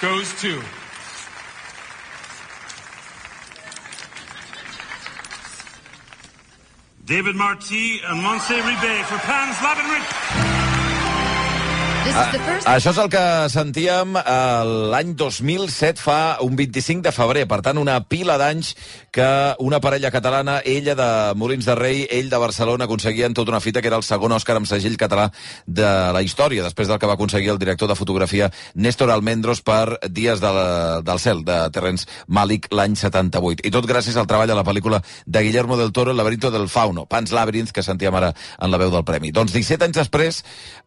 Goes to... David Marty and Monse Ribe for Pan's Labyrinth. Ah, això és el que sentíem eh, l'any 2007, fa un 25 de febrer. Per tant, una pila d'anys que una parella catalana, ella de Molins de Rei, ell de Barcelona, aconseguien tota una fita que era el segon Òscar amb segell català de la història, després del que va aconseguir el director de fotografia Néstor Almendros per Dies de la, del cel, de Terrence Malik, l'any 78. I tot gràcies al treball a la pel·lícula de Guillermo del Toro, El laberinto del fauno, Pans Labyrinth, que sentíem ara en la veu del premi. Doncs 17 anys després,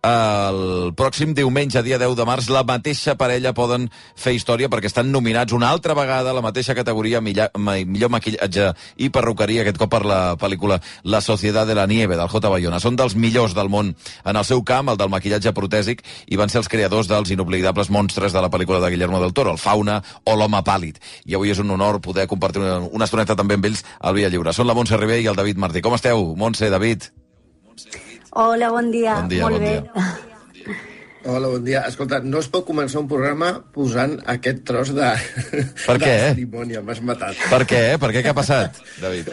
el pròxim diumenge, dia 10 de març, la mateixa parella poden fer història perquè estan nominats una altra vegada a la mateixa categoria millor, millor maquillatge i perruqueria, aquest cop per la pel·lícula La Societat de la Nieve, del J. Bayona. Són dels millors del món en el seu camp, el del maquillatge protèsic, i van ser els creadors dels inoblidables monstres de la pel·lícula de Guillermo del Toro, el Fauna o l'Home Pàl·lid. I avui és un honor poder compartir una, una estoneta també amb ells al Via Lliure. Són la Montse Ribé i el David Martí. Com esteu, Montse, David? Hola, bon dia. Bon dia, Molt bon bé. dia. Hola, bon dia. Escolta, no es pot començar un programa posant aquest tros de... Per què? De cerimònia, m'has matat. Per què? Per què? Què ha passat, David?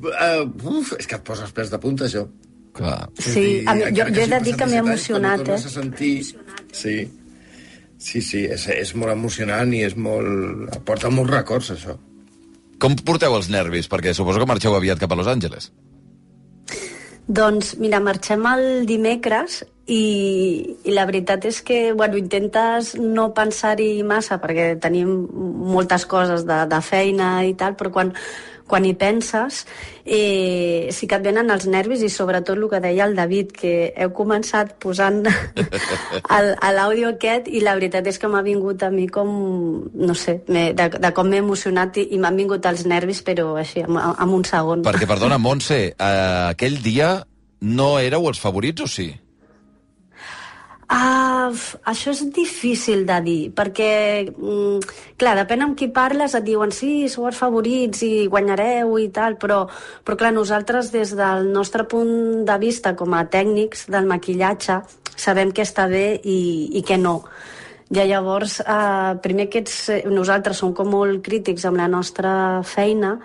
Uh, uf, és que et poses pèls de punta, això. Clar. Sí, a mi, jo, jo he de dir que m'he 17 anys, emocionat, eh? sentir... Sí, sí, sí és, és molt emocionant i és molt... Porta molts records, això. Com porteu els nervis? Perquè suposo que marxeu aviat cap a Los Angeles. Doncs mira, marxem el dimecres i, i la veritat és que bueno, intentes no pensar-hi massa perquè tenim moltes coses de, de feina i tal, però quan, quan hi penses eh, sí que et venen els nervis i sobretot el que deia el David, que heu començat posant l'àudio aquest i la veritat és que m'ha vingut a mi com, no sé, de, de com m'he emocionat i, i m'han vingut els nervis, però així, en, en un segon. Perquè, perdona, Montse, eh, aquell dia no éreu els favorits o sí? Ah, això és difícil de dir, perquè, mm, clar, depèn amb qui parles, et diuen sí, sou els favorits i guanyareu i tal, però, però clar, nosaltres des del nostre punt de vista com a tècnics del maquillatge sabem què està bé i, i què no. Ja llavors, eh, primer que ets, eh, nosaltres som com molt crítics amb la nostra feina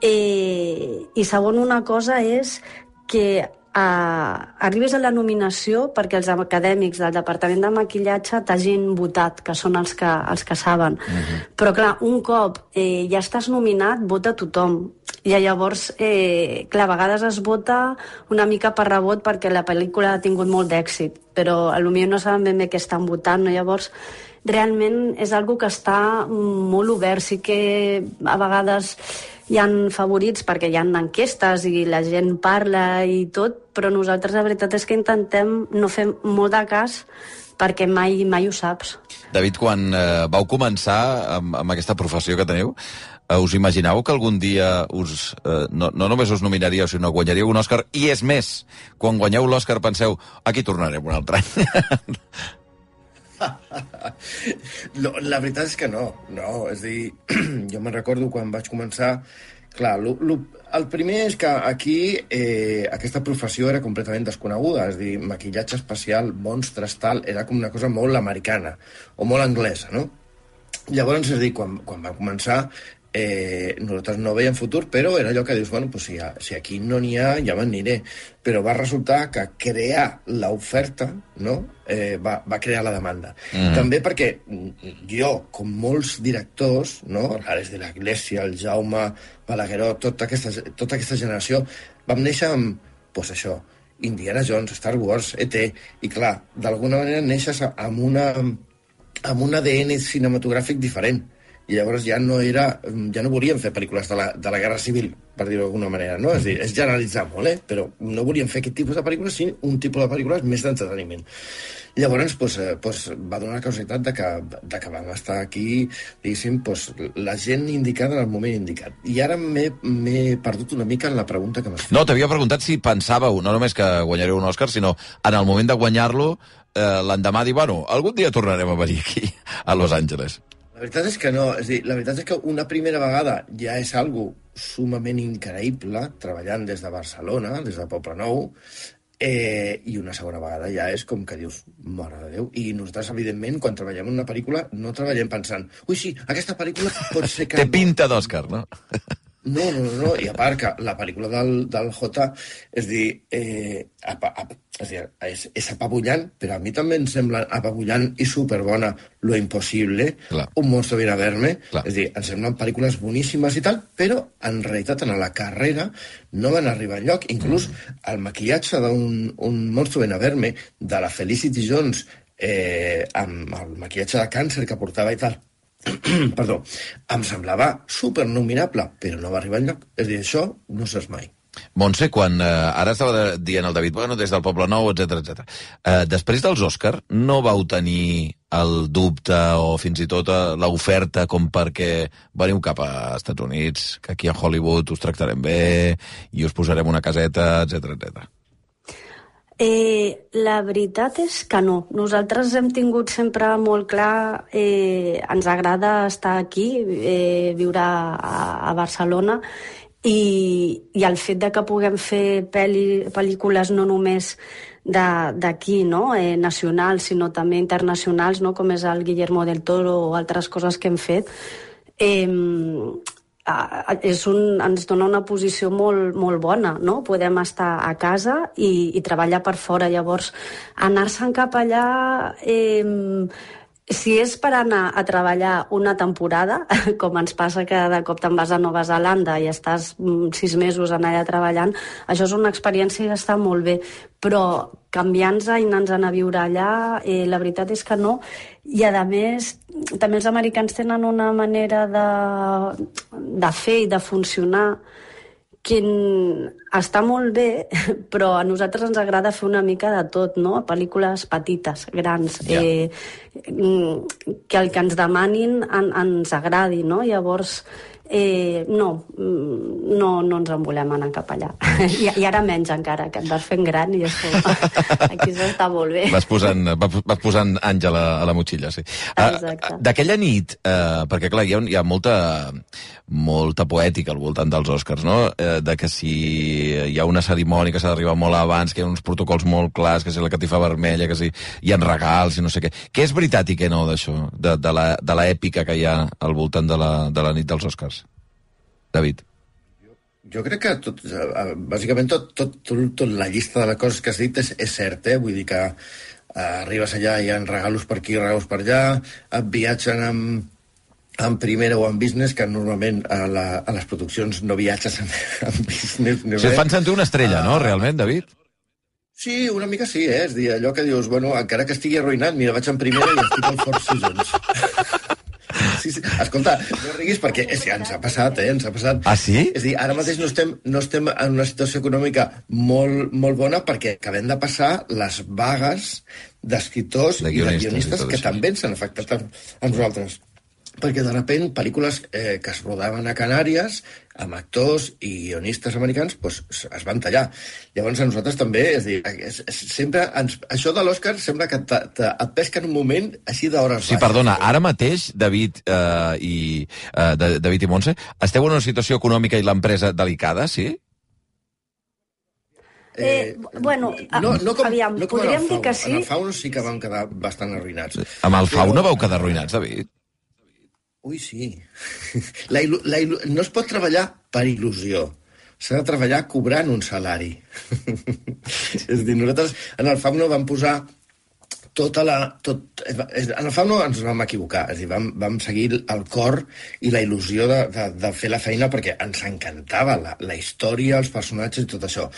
eh, i segon una cosa és que eh, arribes a la nominació perquè els acadèmics del Departament de Maquillatge t'hagin votat, que són els que, els que saben. Però clar, un cop eh, ja estàs nominat, vota tothom. I llavors, eh, clar, a vegades es vota una mica per rebot perquè la pel·lícula ha tingut molt d'èxit, però millor no saben ben bé què estan votant, no? Llavors, realment és algo que està molt obert. Sí que a vegades hi han favorits perquè hi han enquestes i la gent parla i tot, però nosaltres la veritat és que intentem no fer molt de cas perquè mai, mai ho saps. David, quan eh, vau començar amb, amb aquesta professió que teniu, eh, us imaginàveu que algun dia us, eh, no, no només us nominaríeu, sinó guanyaríeu un Òscar? I és més, quan guanyeu l'Òscar penseu, aquí tornarem un altre any. No, la veritat és que no, no, és a dir, jo me'n recordo quan vaig començar, clar, lo, lo, el primer és que aquí eh, aquesta professió era completament desconeguda, és a dir, maquillatge especial, monstres, tal, era com una cosa molt americana, o molt anglesa, no? Llavors, és a dir, quan, quan vam començar, eh, nosaltres no veiem futur, però era allò que dius, bueno, pues si, si aquí no n'hi ha, ja me'n aniré. Però va resultar que crear l'oferta no? eh, va, va crear la demanda. Mm. També perquè mm, jo, com molts directors, no? l'Ares de la Iglesia, el Jaume Balagueró, tota aquesta, tota aquesta generació, vam néixer amb, pues això, Indiana Jones, Star Wars, E.T., i clar, d'alguna manera neixes amb una amb un ADN cinematogràfic diferent. I llavors ja no era... ja no volíem fer pel·lícules de la, de la Guerra Civil, per dir-ho d'alguna manera, no? És, dir, és generalitzar molt, eh? Però no volíem fer aquest tipus de pel·lícules, sinó un tipus de pel·lícules més d'entreteniment. Llavors, pues, eh, pues, va donar la casualitat de que, de que vam estar aquí, diguéssim, pues, la gent indicada en el moment indicat. I ara m'he perdut una mica en la pregunta que m'has fet. No, t'havia preguntat si pensàveu, no només que guanyareu un Òscar, sinó en el moment de guanyar-lo, eh, l'endemà dir, bueno, algun dia tornarem a venir aquí, a Los Angeles. La veritat és que no, és dir, la veritat és que una primera vegada ja és algo sumament increïble, treballant des de Barcelona, des de Poble Nou, Eh, I una segona vegada ja és com que dius, mare de Déu. I nosaltres, evidentment, quan treballem en una pel·lícula, no treballem pensant, ui, sí, aquesta pel·lícula pot ser que... Té pinta d'Òscar, no? No, no, no, no, i a part que la pel·lícula del, del J, és dir, eh, apa, ap, és, dir és, és apabullant, però a mi també em sembla apabullant i superbona Lo Impossible, Clar. Un monstruo viene a verme, Clar. és dir, em semblen pel·lícules boníssimes i tal, però en realitat en la carrera no van arribar enlloc, inclús el maquillatge d'un un monstruo viene a verme de la Felicity Jones eh, amb el maquillatge de càncer que portava i tal, perdó, em semblava supernominable, però no va arribar enlloc. És a dir, això no saps mai. Montse, quan eh, ara estava dient el David, bueno, des del Poble Nou, etc etc. Eh, després dels Òscar, no vau tenir el dubte o fins i tot eh, l'oferta com perquè veniu cap a Estats Units, que aquí a Hollywood us tractarem bé i us posarem una caseta, etc etc. Eh, la veritat és que no. Nosaltres hem tingut sempre molt clar, eh, ens agrada estar aquí, eh, viure a, a Barcelona, i, i el fet de que puguem fer pel·li, pel·lícules no només d'aquí, no? eh, nacionals, sinó també internacionals, no? com és el Guillermo del Toro o altres coses que hem fet, eh, és un, ens dona una posició molt, molt bona, no? Podem estar a casa i, i treballar per fora. Llavors, anar-se'n cap allà... Eh, si és per anar a treballar una temporada, com ens passa que de cop te'n vas a Nova Zelanda i estàs mm, sis mesos en allà treballant, això és una experiència i està molt bé, però canviant-nos i anant a viure allà, eh, la veritat és que no. I a més, també els americans tenen una manera de, de fer i de funcionar que està molt bé, però a nosaltres ens agrada fer una mica de tot, no? Pel·lícules petites, grans, Ja. eh, mm, que el que ens demanin en, ens agradi, no? Llavors, eh, no, mm, no, no ens en volem anar cap allà. I, I ara menys encara, que et vas fent gran i és com, aquí s'està molt bé. Vas posant, vas, vas posant àngel a, a la motxilla, sí. Ah. D'aquella nit, eh, perquè clar, hi ha, hi ha molta, molta poètica al voltant dels Oscars, no? Eh, de que si hi ha una cerimònia que s'ha d'arribar molt abans, que hi ha uns protocols molt clars, que si la catifa vermella, que si hi ha regals i no sé què. Què és veritat i què no d'això, de, de l'èpica que hi ha al voltant de la, de la nit dels Oscars? David. Jo crec que tot, eh, bàsicament tot, tot, tot, tot la llista de les coses que has dit és, és cert, eh? Vull dir que eh, arribes allà, hi ha regalos per aquí, regalos per allà, et viatgen amb, en primera o en business, que normalment a, la, a les produccions no viatges en, en business ni O sigui, et res. fan sentir una estrella, no, realment, David? Sí, una mica sí, eh? És dir, allò que dius, bueno, encara que estigui arruïnat, mira, vaig en primera i estic al Four Seasons. Sí, sí. Escolta, no riguis perquè és que ens ha passat, eh? Ens ha passat. Ah, sí? És dir, ara mateix no estem, no estem en una situació econòmica molt, molt bona perquè acabem de passar les vagues d'escriptors De i de guionistes que també ens han afectat a, a nosaltres perquè de repent pel·lícules eh, que es rodaven a Canàries amb actors i guionistes americans pues, es van tallar. Llavors a nosaltres també, és a dir, és, és, sempre ens, això de l'Oscar sembla que te, te, et pesca en un moment així d'hores Sí, baixes. perdona, ara mateix, David eh, i eh, de, David i Montse, esteu en una situació econòmica i l'empresa delicada, sí? Eh, bueno, no, no com, aviam, no com podríem dir que sí. En el Fauno sí que vam quedar bastant arruïnats. Amb el FAU Però- no vau quedar arruïnats, David? Ui, sí. La il·lu, la il·lu, no es pot treballar per il·lusió. S'ha de treballar cobrant un salari. és a dir, nosaltres en el FAM no vam posar tota la... Tot, és- en el FAM no ens vam equivocar, és a dir, vam, vam seguir el cor i la il·lusió de, de, de fer la feina perquè ens encantava la, la història, els personatges i tot això.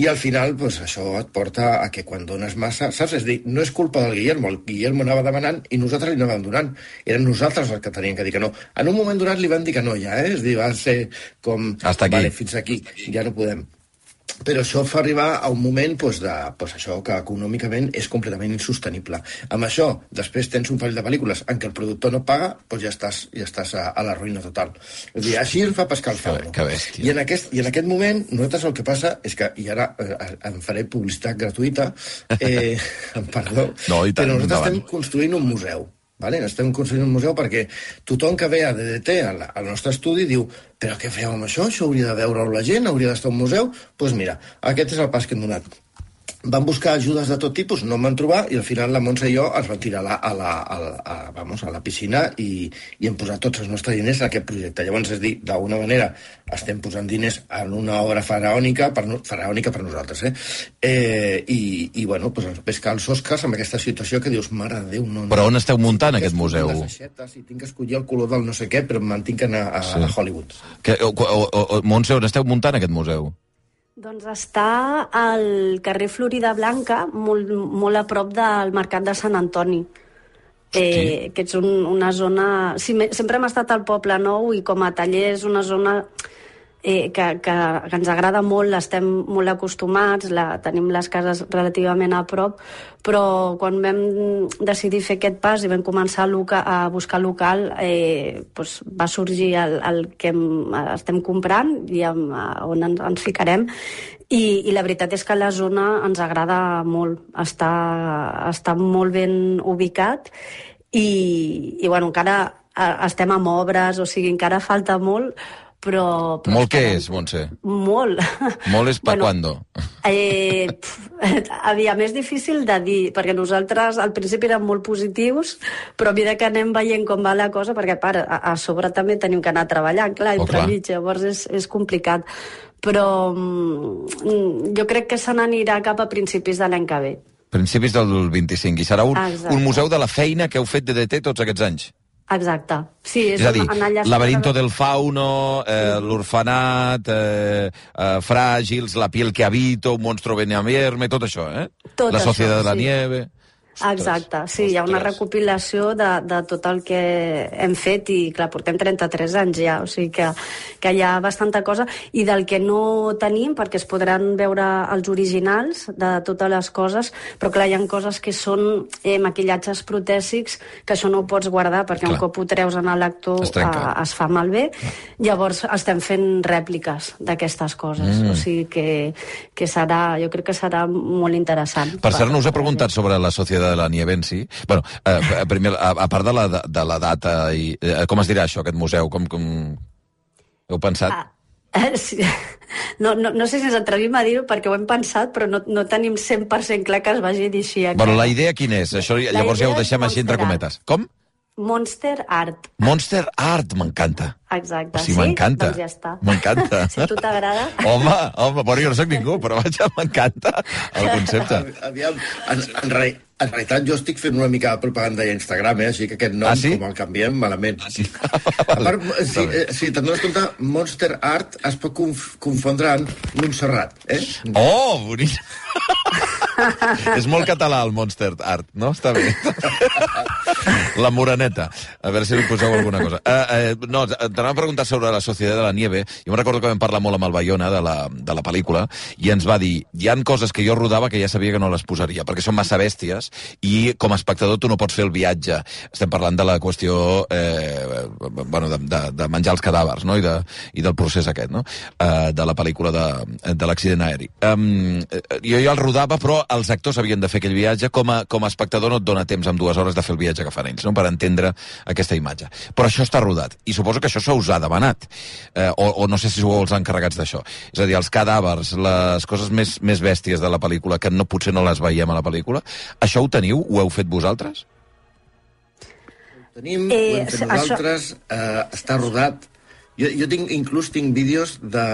I al final, pues, això et porta a que quan dones massa... Saps? És dir, no és culpa del Guillermo, el Guillermo anava demanant i nosaltres li anàvem donant. Eren nosaltres els que teníem que dir que no. En un moment donat li van dir que no ja, eh? És a dir, va ser com... Hasta aquí. Vale, fins aquí, ja no podem. Però això fa arribar a un moment pues, de, pues, això que econòmicament és completament insostenible. Amb això, després tens un parell de pel·lícules en què el productor no paga, pues ja estàs, ja estàs a, a la ruïna total. És dir, així fa pescar el Que- fauno. que bèstia. I en, aquest, I en aquest moment, nosaltres el que passa és que, i ara eh, em faré publicitat gratuïta, eh, perdó, No, tant, però nosaltres endavant. estem construint un museu. Vale? Estem construint un museu perquè tothom que ve a DDT, al, al nostre estudi, diu però què feu amb això? Això hauria de veure la gent, hauria d'estar un museu? Doncs pues mira, aquest és el pas que hem donat. Van buscar ajudes de tot tipus, no en van trobar, i al final la Montse i jo ens vam tirar a la, a la, a la, a, vamos, a la piscina i, i hem posat tots els nostres diners en aquest projecte. Llavors, és dir, d'alguna manera estem posant diners en una obra faraònica per, no, faraònica per nosaltres, eh? eh i, I, bueno, doncs ens pesca els Oscars amb aquesta situació que dius, mare de Déu, no... no però on esteu muntant aquest museu? Aixetes, I tinc que escollir el color del no sé què, però em mantinc a, a, sí. a Hollywood. Que, o, o, o, Montse, on esteu muntant aquest museu? Doncs està al carrer Florida Blanca, molt, molt a prop del Mercat de Sant Antoni. Eh, que és un, una zona... Sí, sempre hem estat al Poble Nou i com a taller és una zona eh, que, que, que ens agrada molt, estem molt acostumats, la, tenim les cases relativament a prop, però quan vam decidir fer aquest pas i vam començar a, loca, a buscar local, eh, doncs va sorgir el, el que hem, estem comprant i amb, on ens, ens ficarem, i, i la veritat és que la zona ens agrada molt, està, està molt ben ubicat i, i bueno, encara eh, estem amb obres, o sigui, encara falta molt, però... però molt què és, Montse? Molt. Molt és per bueno, quando? Eh, aviam, és difícil de dir, perquè nosaltres al principi érem molt positius, però a mesura que anem veient com va la cosa, perquè a, a, a sobre també tenim que anar treballant, clar, oh, entre oh, mig, llavors és, és complicat. Però mm, jo crec que se n'anirà cap a principis de l'any que ve. Principis del 25. I serà un, un museu de la feina que heu fet de DT tots aquests anys. Exacte. Sí, és, és a dir, Laberinto del Fauno, eh, l'Orfanat, eh, eh, Fràgils, La piel que habito, Un monstruo verme, tot això, eh? Tot la Societat això, de la sí. Nieve... Exacte, sí, hi ha una recopilació de, de tot el que hem fet i, clar, portem 33 anys ja, o sigui que, que hi ha bastanta cosa i del que no tenim, perquè es podran veure els originals de totes les coses, però clar, hi ha coses que són eh, maquillatges protèsics que això no ho pots guardar perquè clar. un cop ho treus en el lector es, eh, es fa malbé, llavors estem fent rèpliques d'aquestes coses, mm. o sigui que, que serà, jo crec que serà molt interessant. Per cert, no us he preguntat sobre la societat de la Nieve en si. Bueno, eh, primer, a, a part de la, de la data, i eh, com es dirà això, aquest museu? Com, com... Heu pensat? Ah. Eh, sí. No, no, no sé si ens atrevim a dir-ho perquè ho hem pensat, però no, no tenim 100% clar que es vagi dir així. Bueno, la idea quina és? Això la llavors ja ho deixem així entre cometes. Com? Monster Art. Monster Art, m'encanta. Exacte. O sigui, sí? m'encanta. Doncs ja està. M'encanta. si a tu t'agrada. Home, home, bueno, jo no soc ningú, però vaja, m'encanta el concepte. Aviam, en, en, re, en realitat jo estic fent una mica de propaganda a Instagram, eh? així que aquest nom, ah, sí? com el canviem, malament. Ah, sí? a part, si, eh, si te'n dones compte, Monster Art es pot conf confondre amb Montserrat. Eh? Oh, bonic! és molt català el Monster Art, no? Està bé. la moraneta. A veure si li poseu alguna cosa. Uh, uh, no, t'anava a preguntar sobre la Societat de la Nieve. Jo me recordo que vam parlar molt amb el Bayona de la, de la pel·lícula i ens va dir, hi han coses que jo rodava que ja sabia que no les posaria, perquè són massa bèsties i com a espectador tu no pots fer el viatge. Estem parlant de la qüestió eh, bueno, de, de, de menjar els cadàvers no? I, de, i del procés aquest, no? Uh, de la pel·lícula de, de l'accident aeri. Um, jo ja el rodava, però els actors havien de fer aquell viatge, com a, com a espectador no et dona temps en dues hores de fer el viatge que fan ells, no? per entendre aquesta imatge. Però això està rodat, i suposo que això se us ha demanat, eh, o, o no sé si sou els encarregats d'això. És a dir, els cadàvers, les coses més, més bèsties de la pel·lícula, que no potser no les veiem a la pel·lícula, això ho teniu? Ho heu fet vosaltres? Ho tenim, eh, ho hem fet nosaltres, això... eh, està rodat, jo, jo tinc, inclús tinc vídeos de,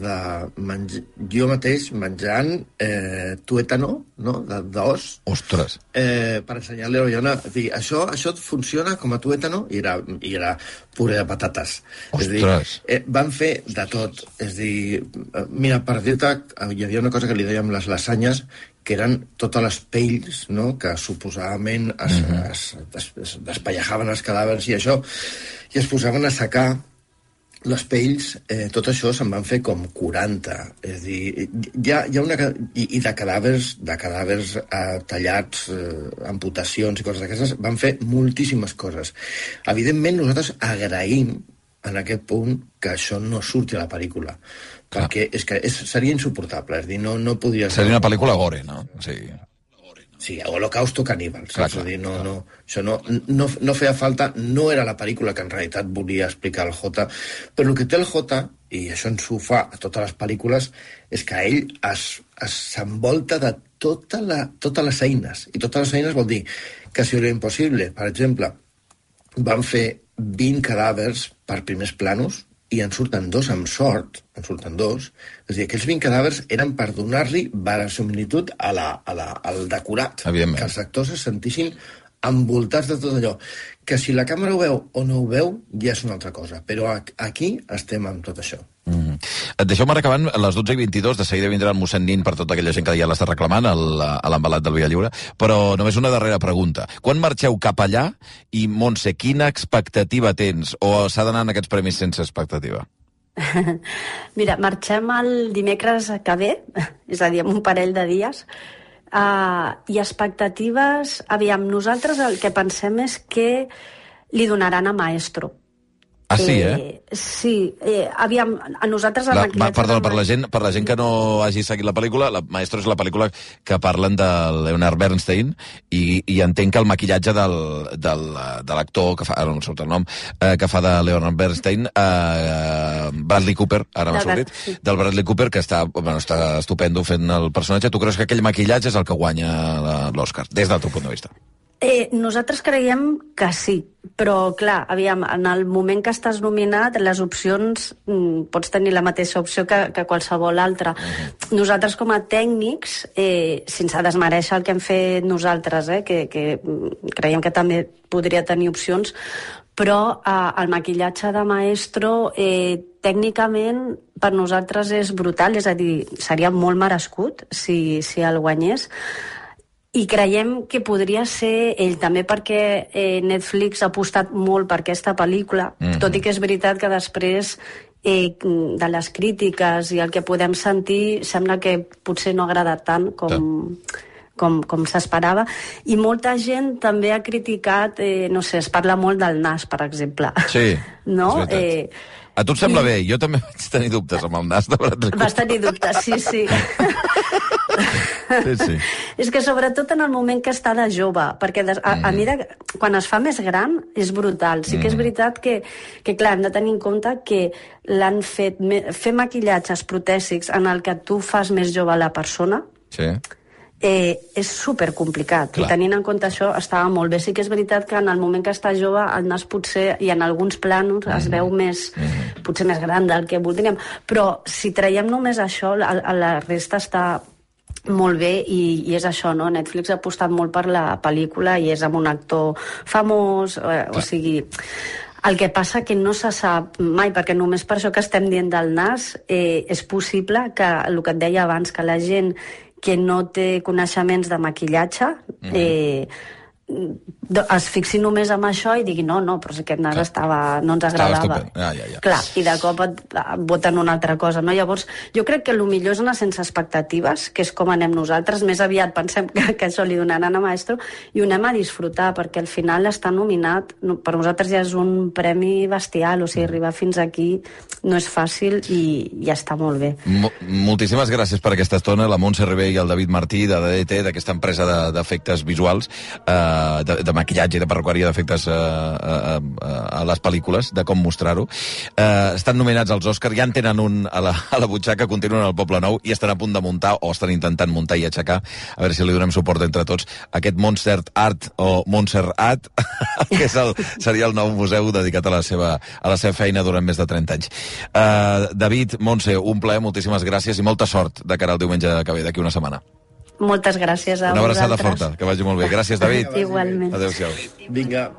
de menj... jo mateix menjant eh, tuétano, no?, d'os. Ostres! Eh, per ensenyar-li a la Iona. Dir, això, això funciona com a tuétano i era, i era puré de patates. Ostres! És dir, eh, van fer de tot. És dir, eh, mira, per dir-te, hi havia una cosa que li dèiem les lasanyes, que eren totes les pells no? que suposadament es, mm -hmm. es, es, es despallejaven els cadàvers i això, i es posaven a secar les pells, eh, tot això se'n van fer com 40. És a dir, hi ha, hi ha una... I, i de cadàvers, de cadàvers eh, tallats, eh, amputacions i coses d'aquestes, van fer moltíssimes coses. Evidentment, nosaltres agraïm en aquest punt que això no surti a la pel·lícula. Clar. Perquè és que és, seria insuportable. És dir, no, no podria ser... Seria una pel·lícula gore, no? Sí. Sí, Holocausto Caníbal. Clar, clar, dir, no, no, això no, no, no feia falta, no era la pel·lícula que en realitat volia explicar el J, però el que té el J i això ens ho fa a totes les pel·lícules, és que ell es- es- s'envolta de tota la, totes les eines. I totes les eines vol dir que si era impossible, per exemple, van fer 20 cadàvers per primers planos i en surten dos amb sort, en surten dos, és a dir, aquells 20 cadàvers eren per donar-li verosimilitud a la, a la, al decorat, que els actors es sentissin envoltats de tot allò. Que si la càmera ho veu o no ho veu, ja és una altra cosa. Però aquí estem amb tot això. Mm. Deixeu-me anar acabant a les 12 i 22, de seguida vindrà el mossèn Nin per tota aquella gent que ja l'està reclamant l'embalat del Via Lliure, però només una darrera pregunta. Quan marxeu cap allà i, Montse, quina expectativa tens? O s'ha d'anar en aquests premis sense expectativa? Mira, marxem el dimecres que ve, és a dir, en un parell de dies, uh, i expectatives... Aviam, nosaltres el que pensem és que li donaran a Maestro. Ah, sí, eh? Sí, eh, aviam, a nosaltres La, va, perdona, de per la, gent, per la gent que no hagi seguit la pel·lícula, la Maestro és la pel·lícula que parlen de Leonard Bernstein i, i entenc que el maquillatge del, del, de l'actor, que fa, ara no em surt el nom, eh, que fa de Leonard Bernstein, eh, Bradley Cooper, ara m'ha sortit, sí. del Bradley Cooper, que està, bueno, està estupendo fent el personatge. Tu creus que aquell maquillatge és el que guanya l'Oscar, des del teu punt de vista? Eh, nosaltres creiem que sí, però clar, aviam, en el moment que estàs nominat, les opcions, mm, pots tenir la mateixa opció que, que qualsevol altra. Nosaltres com a tècnics, eh, sense desmereixer el que hem fet nosaltres, eh, que, que mm, creiem que també podria tenir opcions, però eh, el maquillatge de Maestro eh, tècnicament per nosaltres és brutal, és a dir, seria molt merescut si, si el guanyés, i creiem que podria ser ell també perquè eh, Netflix ha apostat molt per aquesta pel·lícula, mm. -hmm. tot i que és veritat que després eh, de les crítiques i el que podem sentir sembla que potser no ha agradat tant com, com, com s'esperava. I molta gent també ha criticat, eh, no sé, es parla molt del nas, per exemple. Sí, no? Eh, A tu et sembla i- bé? Jo també vaig tenir dubtes amb el nas de Bradley vas tenir dubtes, sí, sí. Sí, sí. És que sobretot en el moment que està de jove, perquè a, Mm. a mida, quan es fa més gran és brutal. Sí que és veritat que, que clar, hem de tenir en compte que l'han fet, me- fer maquillatges protèsics en el que tu fas més jove la persona, Sí. eh, és super complicat. Clar. I tenint en compte això estava molt bé. Sí que és veritat que en el moment que està jove el nas potser, i en alguns planos es Mm-hmm. veu més, potser més gran del que voldríem, però si traiem només això, la, la resta està molt bé i, i és això, no? Netflix ha apostat molt per la pel·lícula i és amb un actor famós, eh, o sigui... El que passa que no se sap mai, perquè només per això que estem dient del nas, eh, és possible que, el que et deia abans, que la gent que no té coneixements de maquillatge eh, do- es fixi només en això i digui no, no, però si aquest nas Clar. estava, no ens agradava. estupend. Ah, ja, ja. Clar, i de cop et, et voten una altra cosa, no? Llavors, jo crec que el millor és anar sense expectatives, que és com anem nosaltres. Més aviat pensem que, que això li donaran a Maestro i ho anem a disfrutar, perquè al final està nominat, no, per nosaltres ja és un premi bestial, o sigui, arribar fins aquí no és fàcil i ja està molt bé. Mo moltíssimes gràcies per aquesta estona, la Montse Ribé i el David Martí de DDT, d'aquesta empresa de- d'efectes visuals, eh, de, de maquillatge i de perruqueria d'efectes eh, a, a, a les pel·lícules, de com mostrar-ho. Eh, estan nominats als Oscars, ja en tenen un a la, a la butxaca, continuen al Poble Nou i estan a punt de muntar, o estan intentant muntar i aixecar, a veure si li donem suport entre tots, aquest Monster Art o Monster Art, que és el, seria el nou museu dedicat a la seva, a la seva feina durant més de 30 anys. Uh, David, Montse, un plaer, moltíssimes gràcies i molta sort de cara al diumenge que ve, d'aquí una setmana. Moltes gràcies a Una abraçada vosaltres. forta, que vagi molt bé. Gràcies, David. Igualment. Adéu-siau. Vinga.